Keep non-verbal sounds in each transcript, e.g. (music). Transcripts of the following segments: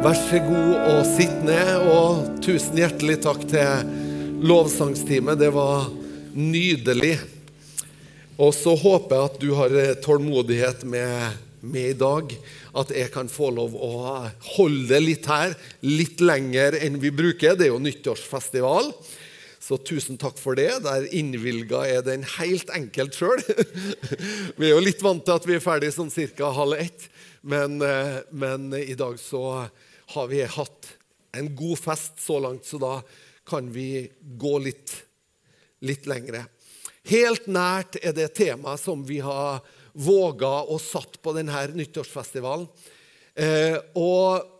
Vær så god og sitt ned, og tusen hjertelig takk til lovsangsteamet. Det var nydelig. Og så håper jeg at du har tålmodighet med, med i dag. At jeg kan få lov å holde litt her, litt lenger enn vi bruker. Det er jo nyttårsfestival. Så tusen takk for det. Der innvilga er den helt enkelt sjøl. (laughs) Vi er jo litt vant til at vi er ferdig sånn ca. halv ett, men, eh, men i dag så har vi hatt en god fest så langt, så da kan vi gå litt, litt lengre. Helt nært er det temaet som vi har våga å satt på denne nyttårsfestivalen. Eh, og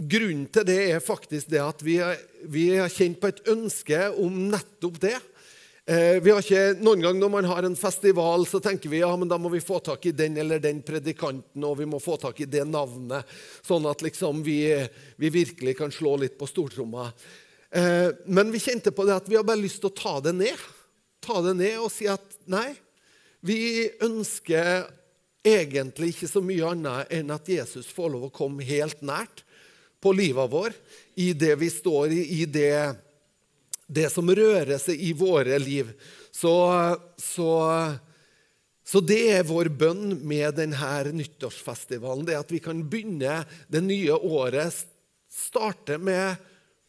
Grunnen til det er faktisk det at vi har, kjent på et ønske om nettopp det. Eh, vi har ikke, Noen gang når man har en festival, så tenker vi ja, men da må vi få tak i den eller den predikanten, og vi må få tak i det navnet, sånn at liksom vi, vi virkelig kan slå litt på stortromma. Eh, men vi kjente på det at vi har bare lyst til å ta det ned. Ta det ned og si at nei, vi ønsker egentlig ikke så mye annet enn at Jesus får lov å komme helt nært på livet vår, i det vi står i, i det det som rører seg i våre liv. Så, så, så det er vår bønn med denne nyttårsfestivalen. Det at vi kan begynne det nye året, starte med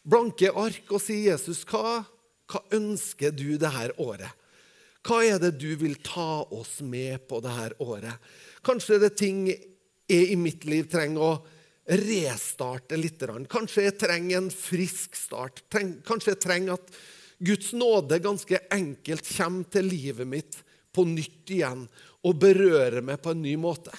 blanke ark og si Jesus, hva, hva ønsker du dette året? Hva er det du vil ta oss med på dette året? Kanskje det ting jeg i mitt liv trenger å restarte litt. Kanskje jeg trenger en frisk start. Kanskje jeg trenger at Guds nåde ganske enkelt kommer til livet mitt på nytt igjen og berører meg på en ny måte.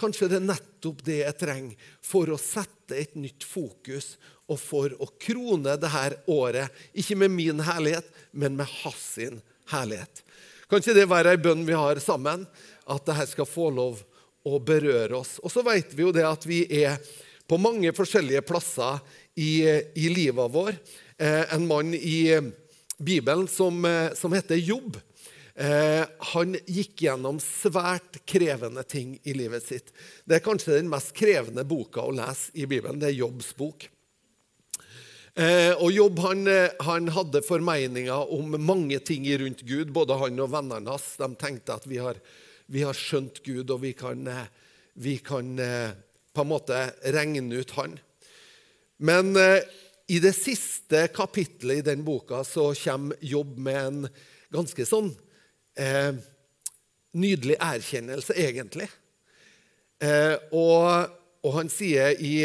Kanskje det er nettopp det jeg trenger for å sette et nytt fokus og for å krone dette året, ikke med min herlighet, men med hans sin herlighet. Kan ikke det være ei bønn vi har sammen? At dette skal få lov å berøre oss. Og så vet vi jo det at vi er på mange forskjellige plasser i, i livet vår. Eh, en mann i Bibelen som, eh, som heter Jobb. Eh, han gikk gjennom svært krevende ting i livet sitt. Det er kanskje den mest krevende boka å lese i Bibelen. Det er Jobbs bok. Eh, og Jobb han, eh, han, hadde formeninger om mange ting rundt Gud. Både han og vennene hans de tenkte at vi har vi har skjønt Gud, og vi kan, eh, vi kan eh, på en måte regne ut Han. Men eh, i det siste kapittelet i den boka så kommer Jobb med en ganske sånn eh, nydelig erkjennelse, egentlig. Eh, og, og, han sier i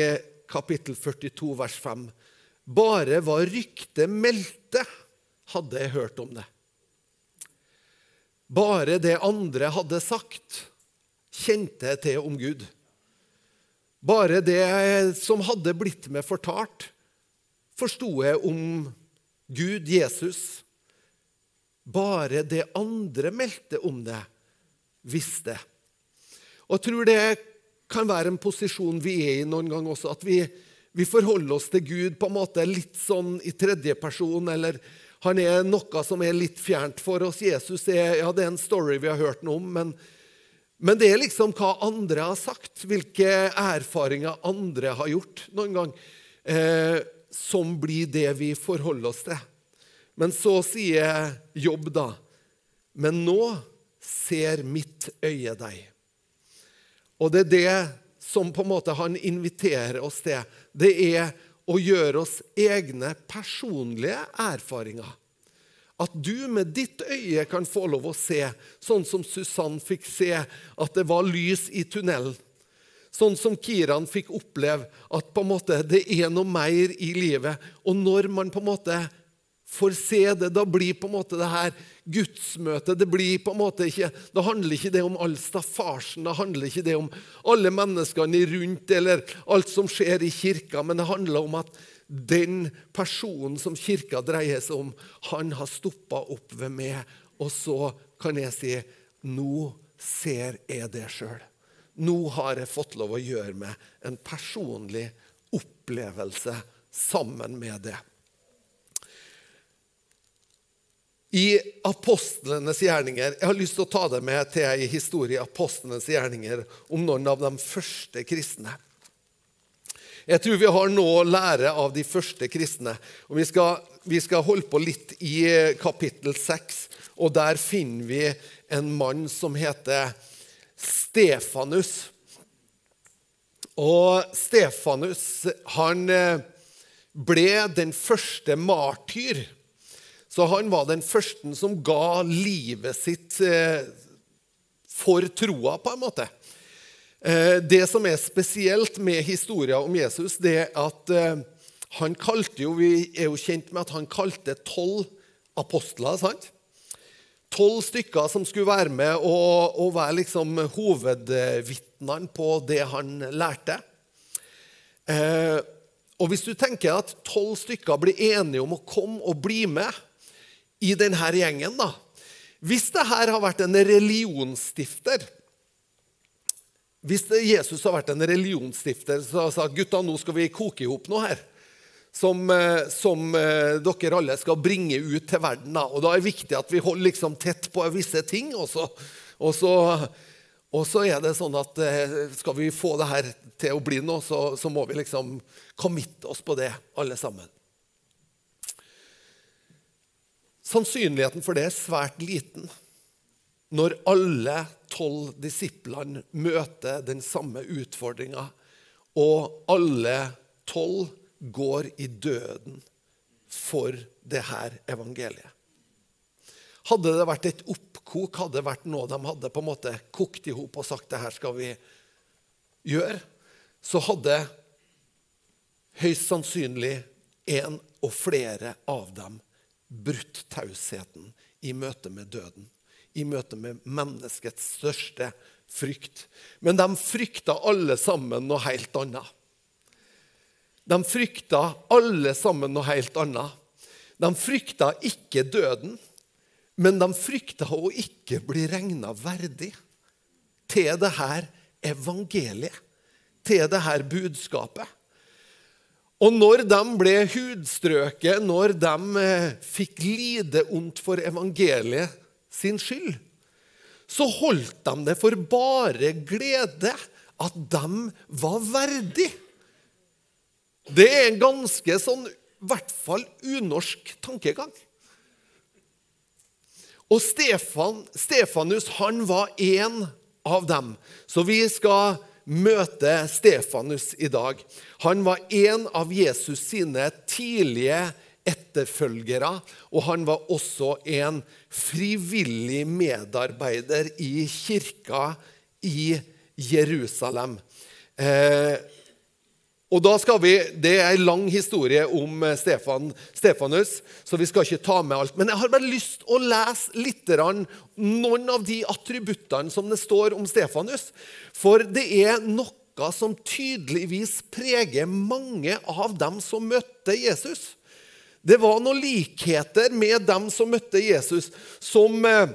kapittel 42, vers 5.: Bare hva ryktet meldte, hadde jeg hørt om det. Bare det andre hadde sagt, kjente jeg til om Gud. Bare det som hadde blitt meg fortalt, forsto jeg om Gud, Jesus. Bare det andre meldte om det, visste. Og jeg tror det kan være en posisjon vi er i noen gang også, at vi, vi forholder oss til Gud på en måte litt sånn i tredje person, eller han er noe som er litt fjernt for oss. Jesus er, ja, det er en story vi har hørt noe om, men, men det er liksom hva andre har sagt, hvilke erfaringer andre har gjort noen gang, eh, som blir det vi forholder oss til. Men så sier Jobb, da, men nå ser mitt øye deg. Og det er det som på en måte han inviterer oss til. Det er å gjøre oss egne personlige erfaringer. At du med ditt øye kan få lov å se, sånn som Susann fikk se at det var lys i tunnelen. Sånn som Kiran fikk oppleve at på en måte det er noe mer i livet. Og når man på en måte får se det, da blir på en måte det her gudsmøtet det blir på en måte ikke, Da handler ikke det om all staffasjen, da handler ikke det om alle menneskene rundt eller alt som skjer i kirka, men det handler om at den personen som kirka dreier seg om, han har stoppa opp ved meg. Og så kan jeg si nå ser jeg det sjøl. Nå har jeg fått lov å gjøre meg en personlig opplevelse sammen med det. I apostlenes gjerninger Jeg har lyst til å ta det med til en historie i apostlenes gjerninger om noen av de første kristne. Jeg tror vi har noe å lære av de første kristne. Og vi skal, vi skal holde på litt i kapittel 6, og der finner vi en mann som heter Stefanus. Og Stefanus han eh, ble den første martyr. Så han var den første som ga livet sitt eh, for troa, på en måte. Eh, det som er spesielt med historien om Jesus, det er at han kalte jo, Vi er jo kjent med at han kalte tolv apostler. sant? Tolv stykker som skulle være med og, og være liksom hovedvitnene på det han lærte. Eh, og Hvis du tenker at tolv stykker blir enige om å komme og bli med i denne gjengen da, Hvis det her har vært en religionsstifter Hvis Jesus har vært en religionsstifter så har sagt gutta, nå skal vi koke i hop noe her som, eh, som, eh, dere alle skal bringe ut til verden. Da. Og da er det viktig at vi holder liksom tett på visse ting. Og så, og, så, og så, er det sånn at eh, skal vi få det her til å bli noe, så, så må vi liksom committe oss på det, alle sammen. Sannsynligheten for det er svært liten når alle tolv disiplene møter den samme utfordringa, og alle tolv går i døden for det her evangeliet. Hadde det vært et oppkok, hadde det vært noe de hadde på en måte kokt i hop og sagt det her skal vi gjøre, så hadde høyst sannsynlig en og flere av dem brutt tausheten i møte med døden. I møte med menneskets største frykt. Men de frykta alle sammen noe helt annet. De frykta alle sammen noe helt annet. De frykta ikke døden, men de frykta å ikke bli regna verdig til det her evangeliet, til det her budskapet. Og når de ble hudstrøket, når de eh, fikk lide ondt for evangeliet sin skyld, så holdt de det for bare glede at de var verdige. Det er en ganske sånn, i hvert fall unorsk tankegang. Og Stefan, Stefanus han var en av dem. Så vi skal møte Stefanus i dag. Han var en av Jesus sine tidlige etterfølgere, og han var også en frivillig medarbeider i kirka i Jerusalem. Eh, og da skal vi, Det er en lang historie om eh, Stefan, Stefanus, så vi skal ikke ta med alt. Men jeg har bare lyst å lese litt noen av de attributtene som det står om Stefanus. For det er noe som tydeligvis preger mange av dem som møtte Jesus. Det var noen likheter med dem som møtte Jesus, som, eh,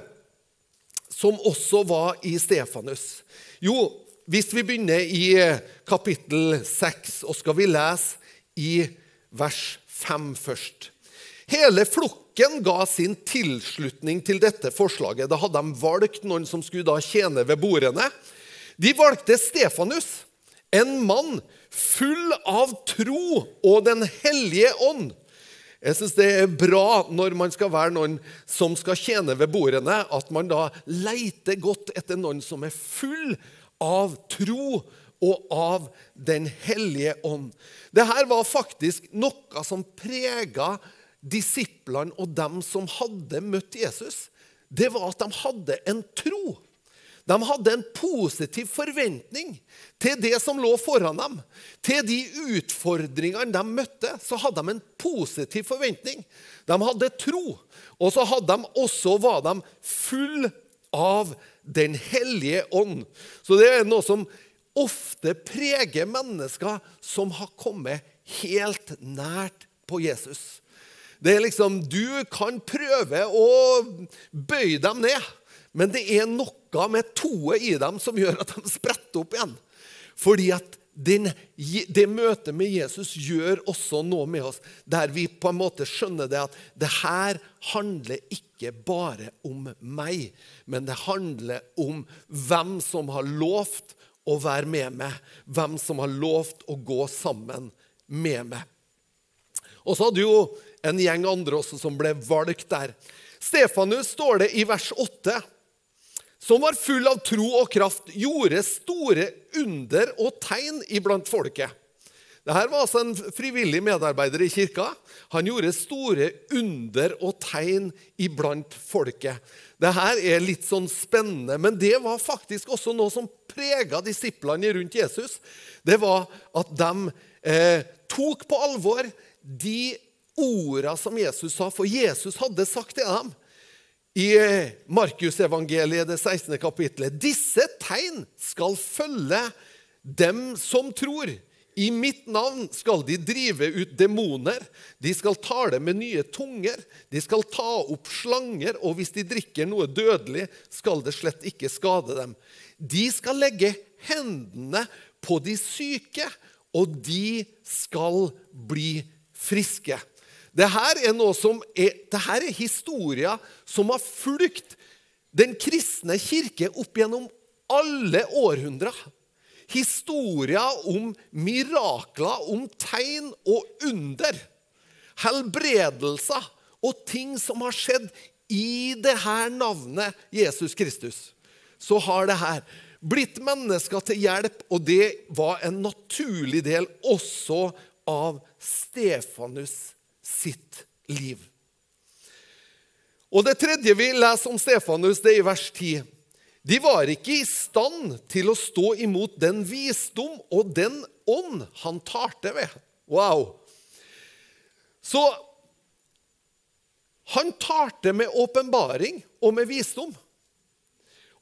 som også var i Stefanus. Jo, hvis vi begynner i eh, kapittel 6, og skal vi lese i vers 5 først. Hele flokken ga sin tilslutning til dette forslaget. Da hadde de valgt noen som skulle da tjene ved bordene. De valgte Stefanus, en mann full av tro og Den hellige ånd. Jeg synes Det er bra når man skal være noen som skal tjene ved bordene, at man da leiter godt etter noen som er full av tro og av Den hellige ånd. Dette var faktisk noe som prega disiplene og dem som hadde møtt Jesus. Det var at de hadde en tro. De hadde en positiv forventning til det som lå foran dem. Til de utfordringene de møtte, så hadde de en positiv forventning. De hadde tro, og så hadde de også, var de full av Den hellige ånd. Så det er noe som ofte preger mennesker som har kommet helt nært på Jesus. Det er liksom, Du kan prøve å bøye dem ned, men det er noe med toet i dem som gjør at de spretter opp igjen. Fordi at den, det møtet med Jesus gjør også noe med oss, der vi på en måte skjønner det at det her handler ikke bare om meg, men det handler om hvem som har lovt å være med meg, hvem som har lovt å gå sammen med meg. Og så hadde jo en gjeng andre også som ble valgt der. Stefanus, står det i vers 8, som var full av tro og kraft, gjorde store under og tegn iblant folket. Dette var altså en frivillig medarbeider i kirka. Han gjorde store under og tegn iblant folket. Dette er litt sånn spennende, men det var faktisk også noe som prega disiplene rundt Jesus. Det var at de eh, tok på alvor de orda som Jesus sa, for Jesus hadde sagt til dem i eh, Markusevangeliet, det 16. kapittelet Disse tegn skal følge dem som tror. I mitt navn skal de drive ut demoner, de skal tale med nye tunger, de skal ta opp slanger, og hvis de drikker noe dødelig, skal det slett ikke skade dem. De skal legge hendene på de syke, og de skal bli friske. Dette er, noe som er, dette er historier som har fulgt den kristne kirke opp gjennom alle århundrer historier om mirakler, om tegn og under. Helbredelser og ting som har skjedd i det her navnet Jesus Kristus. Så har det her blitt mennesker til hjelp, og det var en naturlig del også av Stefanus sitt liv. Og Det tredje vi leser om Stefanus, det er i vers 10. De var ikke i stand til å stå imot den visdom og den ånd han talte ved. Wow! Så han talte med åpenbaring og med visdom.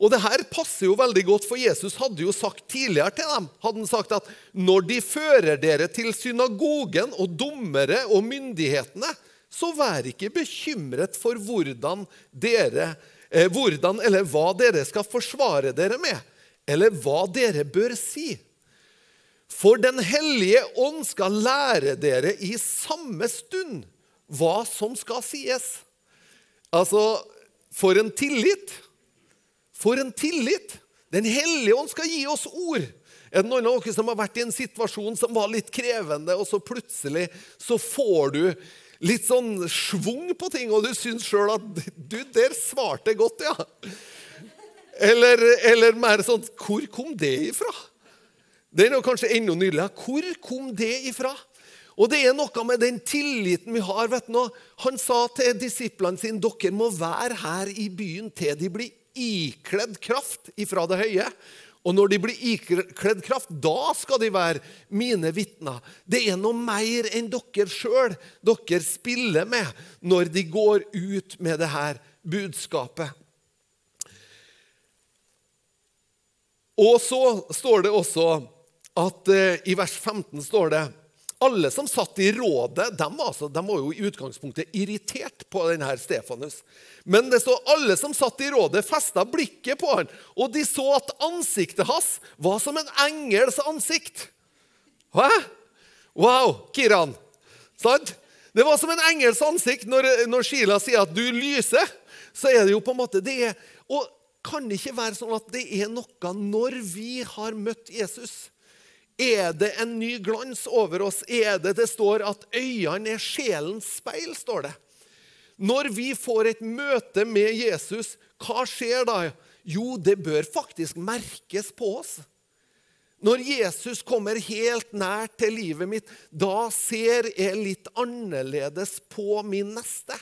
Og det her passer jo veldig godt, for Jesus hadde jo sagt tidligere til dem hadde han sagt at når de fører dere til synagogen og dommere og myndighetene, så vær ikke bekymret for hvordan dere Eh, hvordan eller hva dere skal forsvare dere med, eller hva dere bør si. For Den hellige ånd skal lære dere i samme stund hva som skal sies. Altså, for en tillit! For en tillit! Den hellige ånd skal gi oss ord. Er det noen av dere som har vært i en situasjon som var litt krevende, og så plutselig så får du litt sånn schwung på ting, og du syns sjøl at du, der svarte jeg godt, ja. Eller, eller, mer sånn Hvor kom det ifra? Det er kanskje enda nydeligere. Hvor kom det ifra? Og det er noe med den tilliten vi har. vet du Han sa til disiplene sine dere må være her i byen til de blir ikledd kraft ifra det høye. Og når de blir ikledd kraft, da skal de være mine vitner. Det er noe mer enn dere sjøl dere spiller med når de går ut med det her budskapet. Og så står det også at eh, i vers 15 står det alle som satt i rådet, de altså, de var jo i utgangspunktet irritert på denne Stefanus. Men det står alle som satt i rådet, festa blikket på han, og de så at ansiktet hans var som en engels ansikt. Hæ? Wow, Kiran. Sant? Det var som en engels ansikt. Når, når Sheila sier at 'du lyser', så er det jo på en måte det er, Og kan det ikke være sånn at det er noe når vi har møtt Jesus? Er det en ny glans over oss? Er det det står at øynene er sjelens speil? står det. Når vi får et møte med Jesus, hva skjer da? Jo, det bør faktisk merkes på oss. Når Jesus kommer helt nær til livet mitt, da ser jeg litt annerledes på min neste.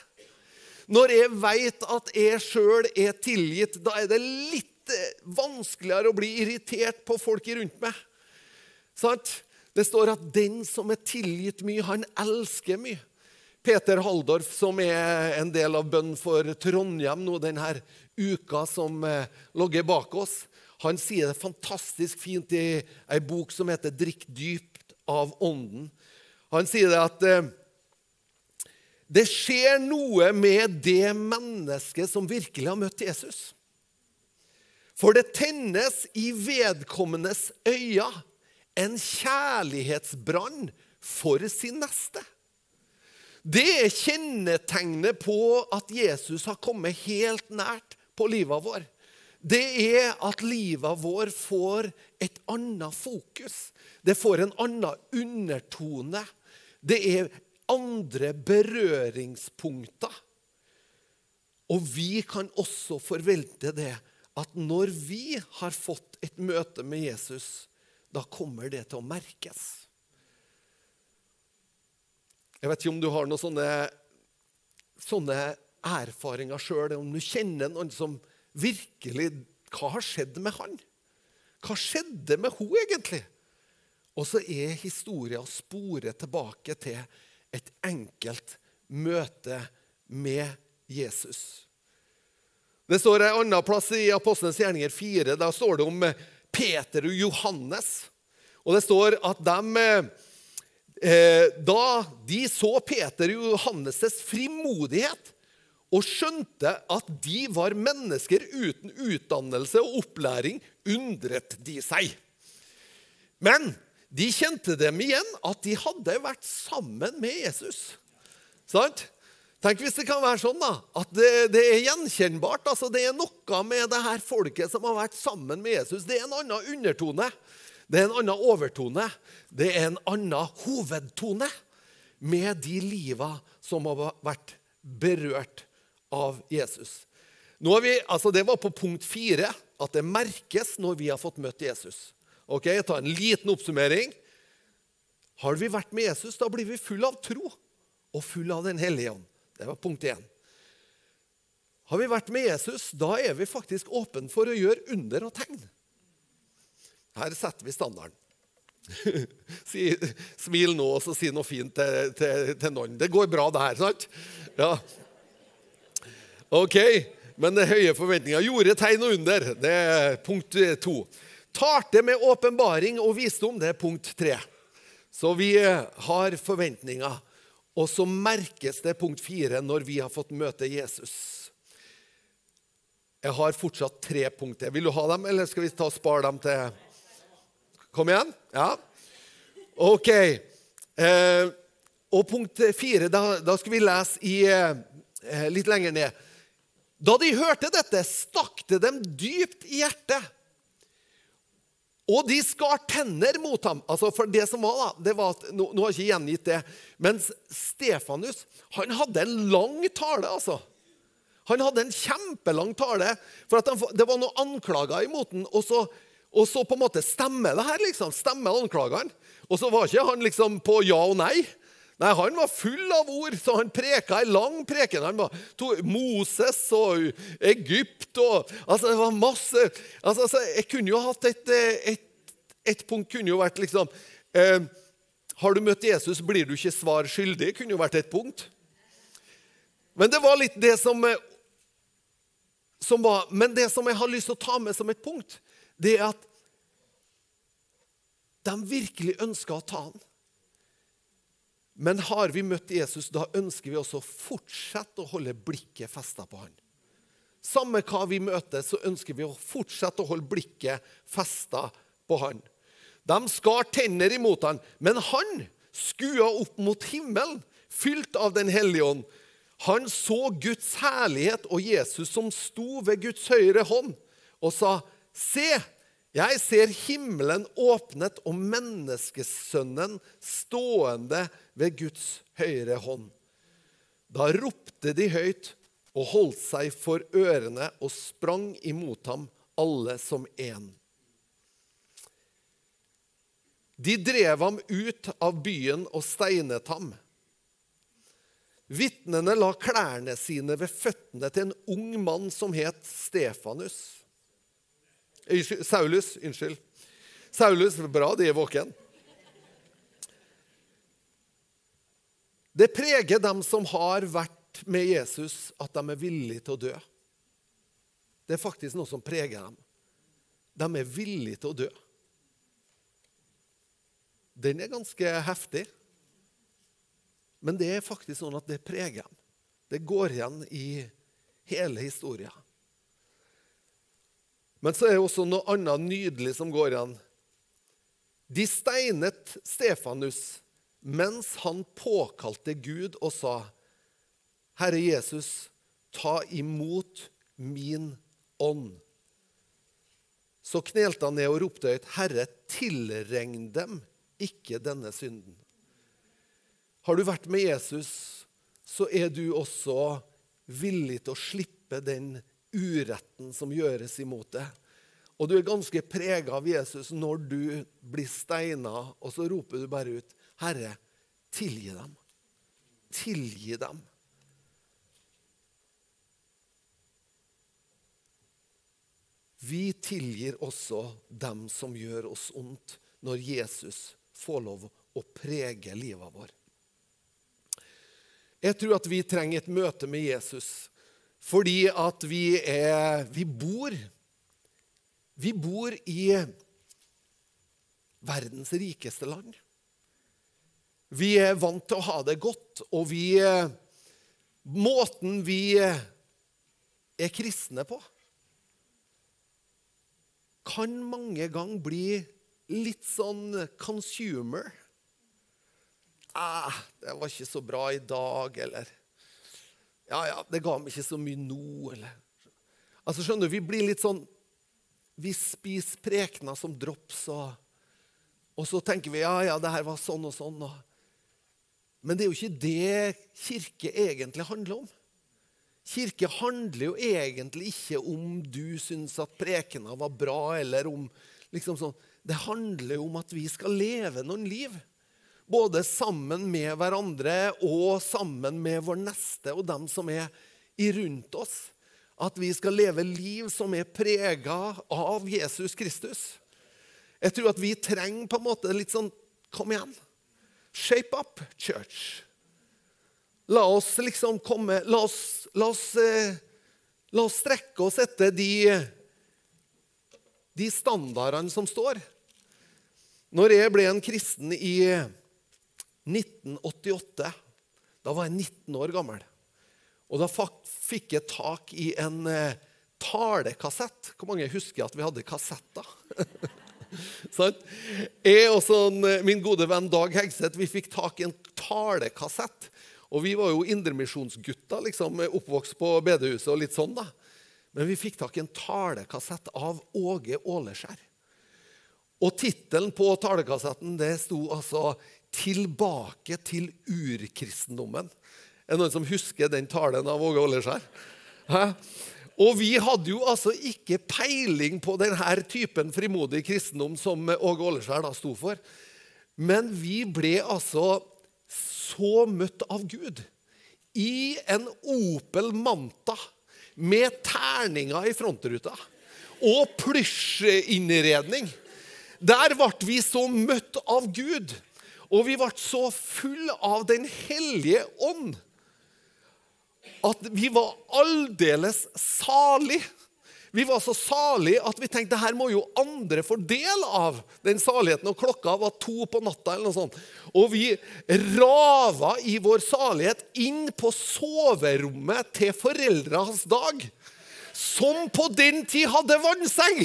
Når jeg veit at jeg sjøl er tilgitt, da er det litt vanskeligere å bli irritert på folk rundt meg. Sant? Det står at 'den som er tilgitt mye, han elsker mye'. Peter Halldorf, som er en del av bønn for Trondheim nå denne uka som eh, ligger bak oss, han sier det fantastisk fint i ei bok som heter 'Drikk dypt av ånden'. Han sier det at eh, det skjer noe med det mennesket som virkelig har møtt Jesus. For det tennes i vedkommendes øyne en kjærlighetsbrann for sin neste. Det er kjennetegnet på at Jesus har kommet helt nært på livet vår. det er at livet vår får et annet fokus. Det får en annen undertone. Det er andre berøringspunkter. Og vi kan også forvente det at når vi har fått et møte med Jesus, da kommer det til å merkes. Jeg vet ikke om du har noen sånne, sånne erfaringer sjøl, om du kjenner noen som virkelig Hva har skjedd med han? Hva skjedde med hun egentlig? Og så er historien sporet tilbake til et enkelt møte med Jesus. Det står en annen plass i Apostlenes gjerninger 4. Da står det om Peter og Johannes. Og det står at de eh, Da de så Peter og Johannes' frimodighet og skjønte at de var mennesker uten utdannelse og opplæring, undret de seg. Men de kjente dem igjen, at de hadde vært sammen med Jesus. Sant? Tenk hvis det kan være sånn da, at det, det er gjenkjennbart. altså Det er noe med det her folket som har vært sammen med Jesus. Det er en annen undertone. Det er en annen overtone. Det er en annen hovedtone med de liva som har vært berørt av Jesus. Vi, altså det var på punkt fire, at det merkes når vi har fått møtt Jesus. Ok, Jeg tar en liten oppsummering. Har vi vært med Jesus, da blir vi full av tro og full av Den hellige ånd. Det var punkt én. Har vi vært med Jesus, da er vi faktisk åpne for å gjøre under og tegn. Her setter vi standarden. (laughs) si, smil nå og så si noe fint til, til, til noen. Det går bra, det her. sant? Ja. Ok, men det høye forventninger. Gjorde tegn og under. Det er punkt to. Tarte med åpenbaring og visdom. Det er punkt tre. Så vi har forventninger. Og så merkes det punkt fire når vi har fått møte Jesus. Jeg har fortsatt tre punkter. Vil du ha dem, eller skal vi ta og spare dem til Kom igjen? Ja? OK. Eh, og punkt fire, da, da, skal vi lese i, eh, litt lenger ned. Da de hørte dette, stakk det dem dypt i hjertet. Og de skar tenner mot ham. Altså for Det som var da, det var at, nå, nå har jeg ikke gjengitt det, mens Stefanus han hadde en lang tale. altså. Han hadde en kjempelang tale. for han, Det var noen anklager imot ham. Og så, og så på en måte stemmer det her. liksom, Stemmer anklagene. Og så var ikke han liksom på ja og nei. Nei, Han var full av ord, så han preka en lang preken. Han var Moses og Egypt og altså Det var masse altså, altså, Jeg kunne jo hatt et, et, et punkt kunne jo vært liksom eh, Har du møtt Jesus, blir du ikke svar skyldig. kunne jo vært et punkt. Men det var litt det som, eh, som var Men det som jeg har lyst til å ta med som et punkt, det er at de virkelig ønska å ta han. Men har vi møtt Jesus, da ønsker vi også å fortsette å holde blikket festa på han. Samme hva vi møter, så ønsker vi å fortsette å holde blikket festa på han. De skar tenner imot han, men han skua opp mot himmelen, fylt av Den hellige ånd. Han så Guds herlighet og Jesus som sto ved Guds høyre hånd, og sa, Se, jeg ser himmelen åpnet og menneskesønnen stående ved Guds høyre hånd. Da ropte de høyt og holdt seg for ørene og sprang imot ham, alle som én. De drev ham ut av byen og steinet ham. Vitnene la klærne sine ved føttene til en ung mann som het Stefanus. Saulus. Unnskyld. Saulus, Bra, de er våken. Det preger dem som har vært med Jesus, at de er villige til å dø. Det er faktisk noe som preger dem. De er villige til å dø. Den er ganske heftig. Men det er faktisk sånn at det preger dem. Det går igjen i hele historien. Men så er det også noe annet nydelig som går igjen. De steinet Stefanus mens han påkalte Gud og sa, 'Herre Jesus, ta imot min ånd.' så knelte han ned og ropte høyt, 'Herre, tilregn dem ikke denne synden.' Har du vært med Jesus, så er du også villig til å slippe den uretten som gjøres imot deg. Og du er ganske prega av Jesus når du blir steina, og så roper du bare ut, 'Herre, tilgi dem.' Tilgi dem. Vi tilgir også dem som gjør oss ondt, når Jesus får lov å prege livet vår. Jeg tror at vi trenger et møte med Jesus fordi at vi, er, vi bor Vi bor i verdens rikeste land. Vi er vant til å ha det godt, og vi Måten vi er kristne på, kan mange ganger bli litt sånn consumer. Ah, 'Det var ikke så bra i dag', eller 'Ja, ja, det ga meg ikke så mye nå', eller Altså, skjønner du, Vi blir litt sånn Vi spiser prekener som drops, og, og, så tenker vi 'ja, ja, det her var sånn og sånn'. Og. Men det er jo ikke det kirke egentlig handler om. Kirke handler jo egentlig ikke om du syns at prekena var bra, eller om liksom sånn. Det handler jo om at vi skal leve noen liv. Både sammen med hverandre og sammen med vår neste og dem som er rundt oss. At vi skal leve liv som er prega av Jesus Kristus. Jeg tror at vi trenger på en måte litt sånn Kom igjen. Shape up, church. La oss liksom komme La oss, la oss, eh, la oss strekke oss etter de, de standardene som står. Når jeg ble en kristen i 1988, da var jeg 19 år gammel, og da fikk jeg tak i en eh, talekassett. Hvor mange husker at vi hadde kassetter? (laughs) (laughs) Jeg og sånn, min gode venn Dag Hegseth vi fikk tak i en talekassett og vi var jo indremisjonsgutter, liksom, oppvokst på bedehuset og litt sånn, da. Men vi fikk tak i en talekassett av Åge Åleskjær. Og tittelen på talekassetten det sto altså 'Tilbake til urkristendommen'. Er det noen som husker den talen av Åge Åleskjær? Og vi hadde jo altså ikke peiling på denne typen frimodig kristendom som Åge Åleskjær da sto for. Men vi ble altså så møtt av Gud i en Opel Manta med terninger i frontruta og plysjinnredning. Der ble vi så møtt av Gud, og vi ble så full av Den hellige ånd at vi var aldeles salige vi var så salige at vi tenkte her må jo andre få del av den saligheten. Og klokka var to på natta. eller noe sånt. Og vi rava i vår salighet inn på soverommet til foreldra dag. Som på den tid hadde vannseng!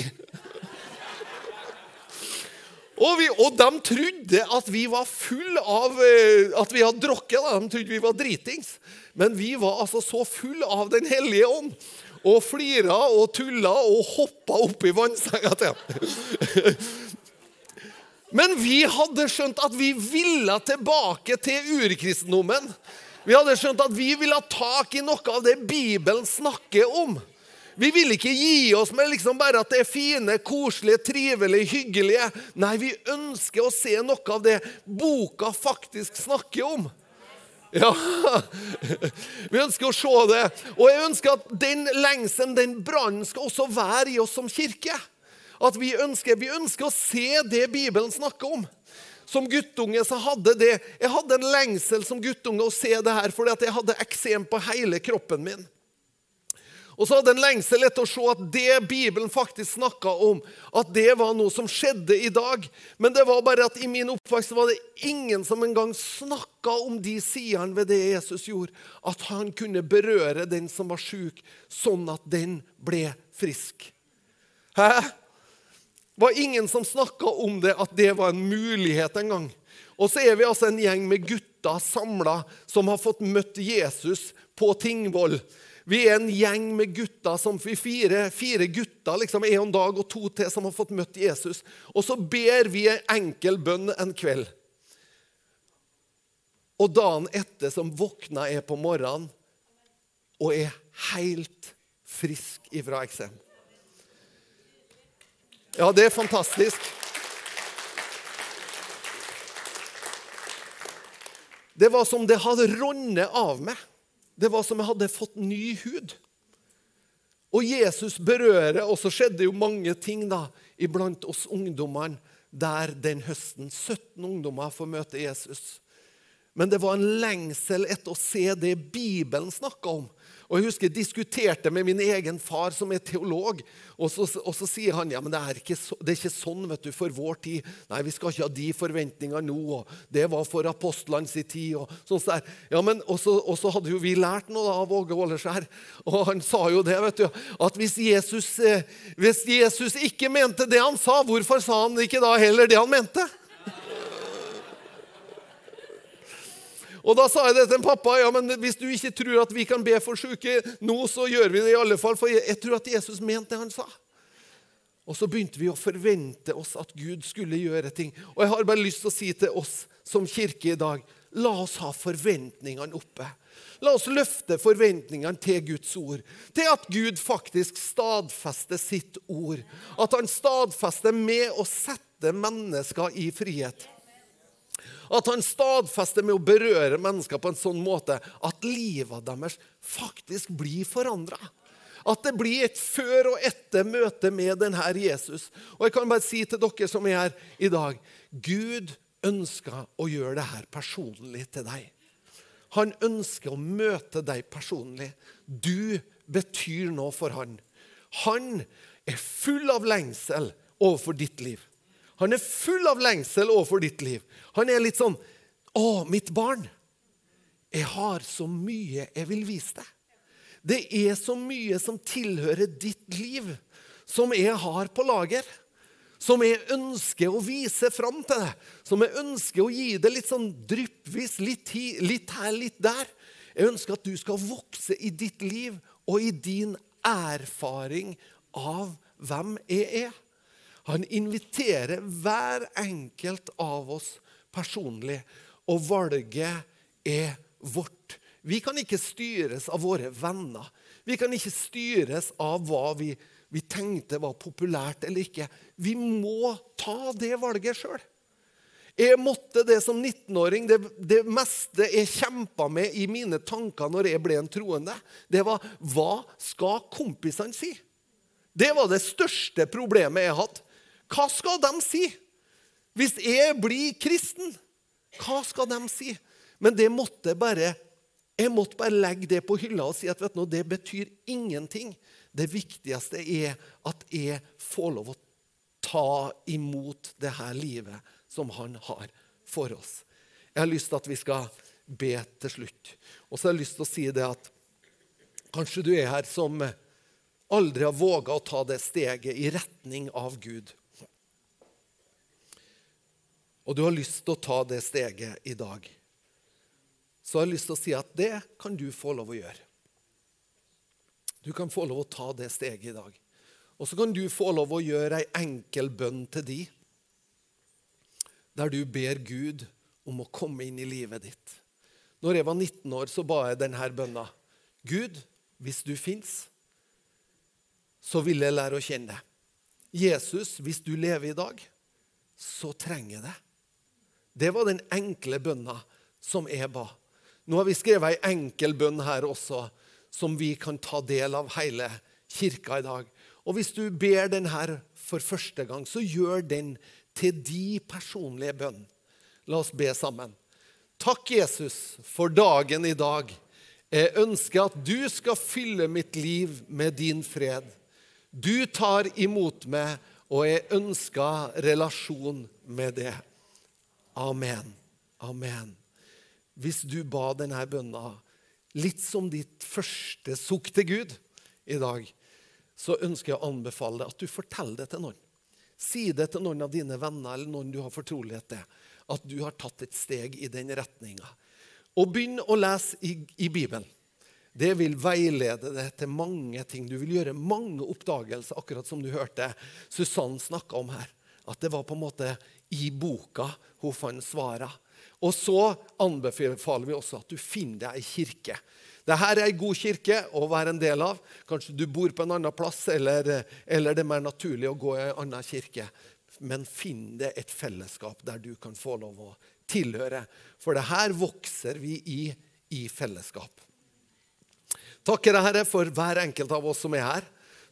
Og, vi, og, de trodde at vi var full av eh, At vi hadde drukket. De trodde vi var dritings. Men vi var altså så full av Den hellige ånd og flira og tulla og hoppa opp i vannsenga til Men vi hadde skjønt at vi ville tilbake til urkristendommen. Vi hadde skjønt at vi ville ha tak i noe av det Bibelen snakker om. Vi vil ikke gi oss med liksom bare at det er fine, koselige, trivelige, hyggelige. Nei, vi ønsker å se noe av det boka faktisk snakker om. Ja, Vi ønsker å se det. Og jeg ønsker at den lengselen, den brannen, skal også være i oss som kirke. At vi ønsker, vi ønsker å se det Bibelen snakker om. Som guttunge så hadde det, jeg hadde en lengsel som guttunge å se det her, fordi at jeg hadde eksem på hele kroppen min. Og så hadde en lengsel etter å se at det Bibelen faktisk snakka om, at det var noe som skjedde i dag. Men det var bare at i min oppvekst var det ingen som engang snakka om de sidene ved det Jesus gjorde. At han kunne berøre den som var sjuk, sånn at den ble frisk. Hæ? Var ingen som snakka om det, at det var en mulighet engang. Og så er vi altså en gjeng med gutter samla som har fått møtt Jesus på Tingvoll. Vi er en gjeng med gutter, som vi fire, fire gutter liksom en dag og to til som har fått møtt Jesus. Og så ber vi en enkel bønn en kveld. Og dagen etter som våkna jeg på morgenen og er helt frisk ifra eksem. Ja, det er fantastisk. Det var som det hadde ronnet av meg. Det var som jeg hadde fått ny hud. Og Jesus berører, og så skjedde jo mange ting da, iblant oss ungdommene der den høsten. 17 ungdommer får møte Jesus. Men det var en lengsel etter å se det Bibelen snakka om. Og Jeg husker jeg diskuterte med min egen far, som er teolog. Og så, og så sier han ja, men det er, så, det er ikke sånn vet du, for vår tid. Nei, vi skal ikke ha de forventningene nå. og Det var for apostlene sin tid. Og sånn så ja, men og så hadde jo vi lært noe av Åge Åleskjær. Og han sa jo det, vet du, at hvis Jesus, eh, hvis Jesus ikke mente det han sa, hvorfor sa han ikke da heller det han mente? Og Da sa jeg det til en pappa. ja, men Hvis du ikke tror at vi kan be for syke nå, så gjør vi det i alle fall. For jeg, tror at Jesus mente det han sa. Og så begynte vi å forvente oss at Gud skulle gjøre ting. Og jeg har bare lyst til å si til oss som kirke i dag la oss ha forventningene oppe. La oss løfte forventningene til Guds ord. Til at Gud faktisk stadfester sitt ord. At han stadfester med å sette mennesker i frihet. At han stadfester med å berøre mennesker på en sånn måte at livet deres faktisk blir forandra. At det blir et før og etter møte med denne Jesus. Og jeg kan bare si til dere som er her i dag Gud ønsker å gjøre det her personlig til deg. Han ønsker å møte deg personlig. Du betyr noe for han. Han er full av lengsel overfor ditt liv. Han er full av lengsel overfor ditt liv. Han er litt sånn 'Å, mitt barn, jeg har så mye jeg vil vise deg.' Det er så mye som tilhører ditt liv, som jeg har på lager. Som jeg ønsker å vise fram til deg. Som jeg ønsker å gi deg litt sånn dryppvis. Litt, litt her, litt der. Jeg ønsker at du skal vokse i ditt liv og i din erfaring av hvem jeg er. Han inviterer hver enkelt av oss personlig, og valget er vårt. Vi kan ikke styres av våre venner. Vi kan ikke styres av hva vi, vi tenkte var populært eller ikke. Vi må ta det valget sjøl. Jeg måtte det som 19-åring. Det, det, meste jeg kjempa med i mine tanker når jeg ble en troende, det var hva skal kompisene si? Det var det største problemet jeg hadde. Hva skal de si? Hvis jeg blir kristen, hva skal de si? Men det måtte bare, jeg måtte bare legge det på hylla og si at du, det betyr ingenting. Det viktigste er at jeg får lov å ta imot det her livet som han har for oss. Jeg har lyst til at vi skal be til slutt. Og så har jeg lyst til å si det at kanskje du er her som aldri har våga å ta det steget i retning av Gud og du har lyst til å ta det steget i dag, så har jeg lyst til å si at det kan du få lov å gjøre. Du kan få lov å ta det steget i dag. Og så kan du få lov å gjøre ei enkel bønn til de, der du ber Gud om å komme inn i livet ditt. Når jeg var 19 år, så ba jeg denne bønna. Gud, hvis du fins, så vil jeg lære å kjenne deg. Jesus, hvis du lever i dag, så trenger jeg deg. Det var den enkle bønna som jeg ba. Nå har vi skrevet ei enkel bønn her også, som vi kan ta del av hele kirka i dag. Og hvis du ber den her for første gang, så gjør den til de personlige bønn. La oss be sammen. Takk, Jesus, for dagen i dag. Jeg ønsker at du skal fylle mitt liv med din fred. Du tar imot meg, og jeg ønsker relasjon med det. Amen. Amen. Hvis du ba denne bønna litt som ditt første sukk til Gud i dag, så ønsker jeg å anbefale at du forteller det til noen. Si det til noen av dine venner eller noen du har fortrolighet til, at du har tatt et steg i den retninga. Og begynn å lese i, i Bibelen. det vil veilede deg til mange ting. Du vil gjøre mange oppdagelser, akkurat som du hørte Susann snakke om her. At det var på en måte i boka hun fant svarene. Og så anbefaler vi også at du finner deg ei kirke. Dette er ei god kirke å være en del av. Kanskje du bor på en annen plass, eller, eller det er mer naturlig å gå i en annen kirke. Men finn deg et fellesskap der du kan få lov å tilhøre. For det her vokser vi i i fellesskap. Takker Herre, for hver enkelt av oss som er her.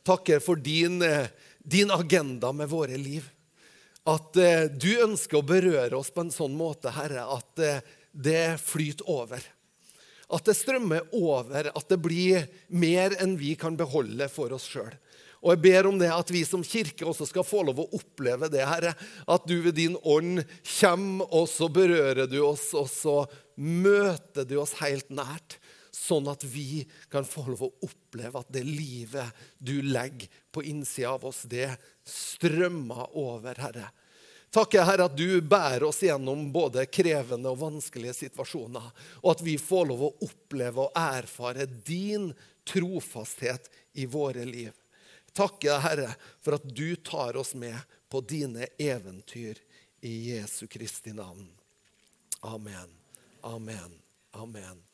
Takker for din, eh, din agenda med våre liv. At eh, du ønsker å berøre oss på en sånn måte, Herre, at eh, det flyter over. At det strømmer over, at det blir mer enn vi kan beholde for oss sjøl. Og jeg ber om det at vi som kirke også skal få lov å oppleve det, Herre. At du ved din ånd kommer, og så berører du oss, og så møter du oss helt nært sånn at vi kan få lov å oppleve at det livet du legger på innsida av oss, det strømmer over, Herre. Takk, Herre, at du bærer oss gjennom både krevende og vanskelige situasjoner, og at vi får lov å oppleve og erfare din trofasthet i våre liv. Takk, Herre, for at du tar oss med på dine eventyr i Jesu Kristi navn. Amen. Amen. Amen.